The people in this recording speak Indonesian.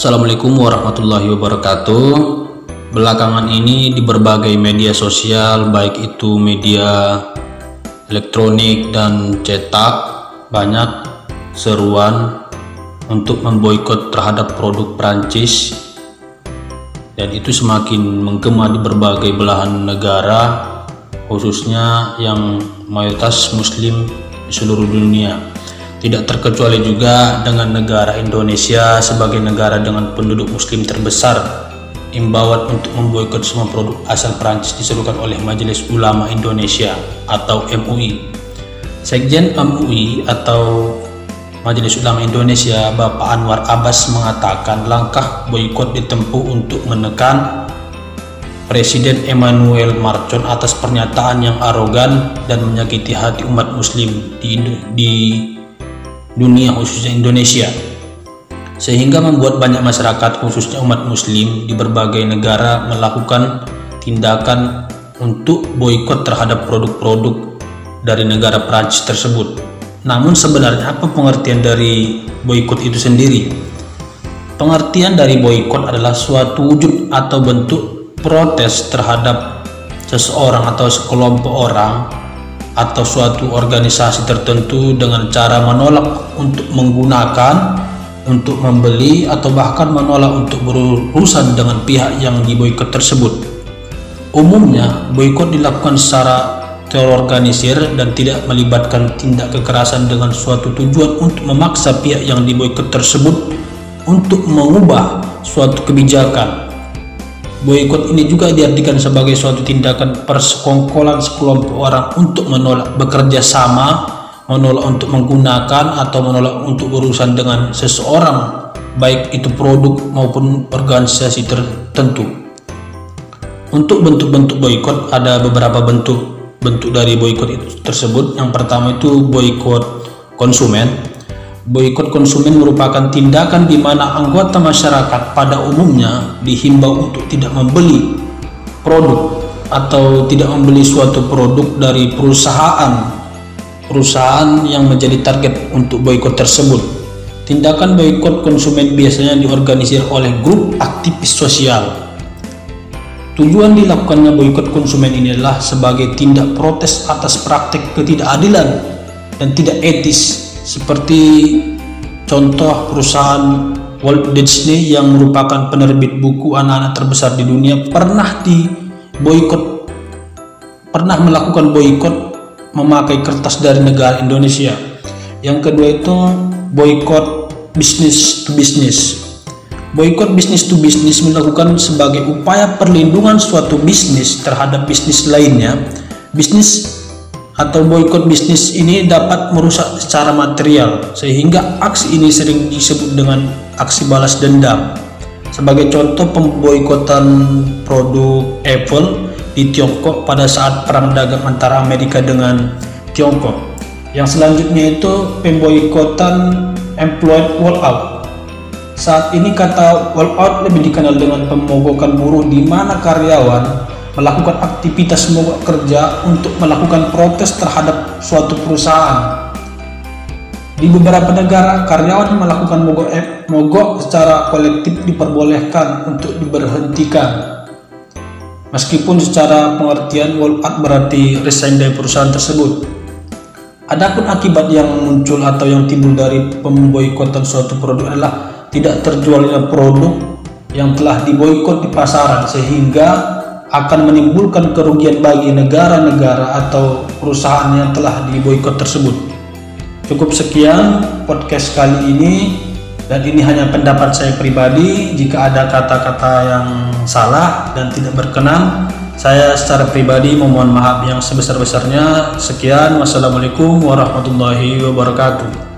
Assalamualaikum warahmatullahi wabarakatuh. Belakangan ini di berbagai media sosial, baik itu media elektronik dan cetak, banyak seruan untuk memboikot terhadap produk Prancis dan itu semakin menggema di berbagai belahan negara khususnya yang mayoritas muslim di seluruh dunia tidak terkecuali juga dengan negara Indonesia sebagai negara dengan penduduk muslim terbesar. Imbauan untuk memboikot semua produk asal Prancis diserukan oleh Majelis Ulama Indonesia atau MUI. Sekjen MUI atau Majelis Ulama Indonesia Bapak Anwar Abbas mengatakan langkah boikot ditempuh untuk menekan Presiden Emmanuel Macron atas pernyataan yang arogan dan menyakiti hati umat muslim di dunia khususnya Indonesia sehingga membuat banyak masyarakat khususnya umat muslim di berbagai negara melakukan tindakan untuk boikot terhadap produk-produk dari negara Prancis tersebut. Namun sebenarnya apa pengertian dari boikot itu sendiri? Pengertian dari boikot adalah suatu wujud atau bentuk protes terhadap seseorang atau sekelompok orang atau suatu organisasi tertentu dengan cara menolak untuk menggunakan, untuk membeli atau bahkan menolak untuk berurusan dengan pihak yang diboikot tersebut. Umumnya, boikot dilakukan secara terorganisir dan tidak melibatkan tindak kekerasan dengan suatu tujuan untuk memaksa pihak yang diboikot tersebut untuk mengubah suatu kebijakan Boykot ini juga diartikan sebagai suatu tindakan persekongkolan sekelompok orang untuk menolak bekerja sama, menolak untuk menggunakan atau menolak untuk berurusan dengan seseorang, baik itu produk maupun organisasi tertentu. Untuk bentuk-bentuk boykot ada beberapa bentuk bentuk dari boykot tersebut. Yang pertama itu boykot konsumen, Boikot konsumen merupakan tindakan di mana anggota masyarakat pada umumnya dihimbau untuk tidak membeli produk atau tidak membeli suatu produk dari perusahaan perusahaan yang menjadi target untuk boikot tersebut. Tindakan boikot konsumen biasanya diorganisir oleh grup aktivis sosial. Tujuan dilakukannya boikot konsumen ini adalah sebagai tindak protes atas praktek ketidakadilan dan tidak etis seperti contoh perusahaan Walt Disney yang merupakan penerbit buku anak-anak terbesar di dunia pernah di boykot pernah melakukan boykot memakai kertas dari negara Indonesia. Yang kedua itu boykot bisnis to bisnis. Boykot bisnis to bisnis melakukan sebagai upaya perlindungan suatu bisnis terhadap bisnis lainnya. Bisnis atau boykot bisnis ini dapat merusak secara material sehingga aksi ini sering disebut dengan aksi balas dendam. Sebagai contoh pemboikotan produk Apple di Tiongkok pada saat perang dagang antara Amerika dengan Tiongkok. Yang selanjutnya itu pemboikotan employed walkout. Saat ini kata walkout lebih dikenal dengan pemogokan buruh di mana karyawan melakukan aktivitas mogok kerja untuk melakukan protes terhadap suatu perusahaan. Di beberapa negara, karyawan melakukan mogok, eh, mogok secara kolektif diperbolehkan untuk diberhentikan. Meskipun secara pengertian walkout berarti resign dari perusahaan tersebut. Adapun akibat yang muncul atau yang timbul dari pemboikotan suatu produk adalah tidak terjualnya produk yang telah diboikot di pasaran sehingga akan menimbulkan kerugian bagi negara-negara atau perusahaan yang telah diboikot tersebut. Cukup sekian podcast kali ini dan ini hanya pendapat saya pribadi. Jika ada kata-kata yang salah dan tidak berkenan, saya secara pribadi memohon maaf yang sebesar-besarnya. Sekian, wassalamualaikum warahmatullahi wabarakatuh.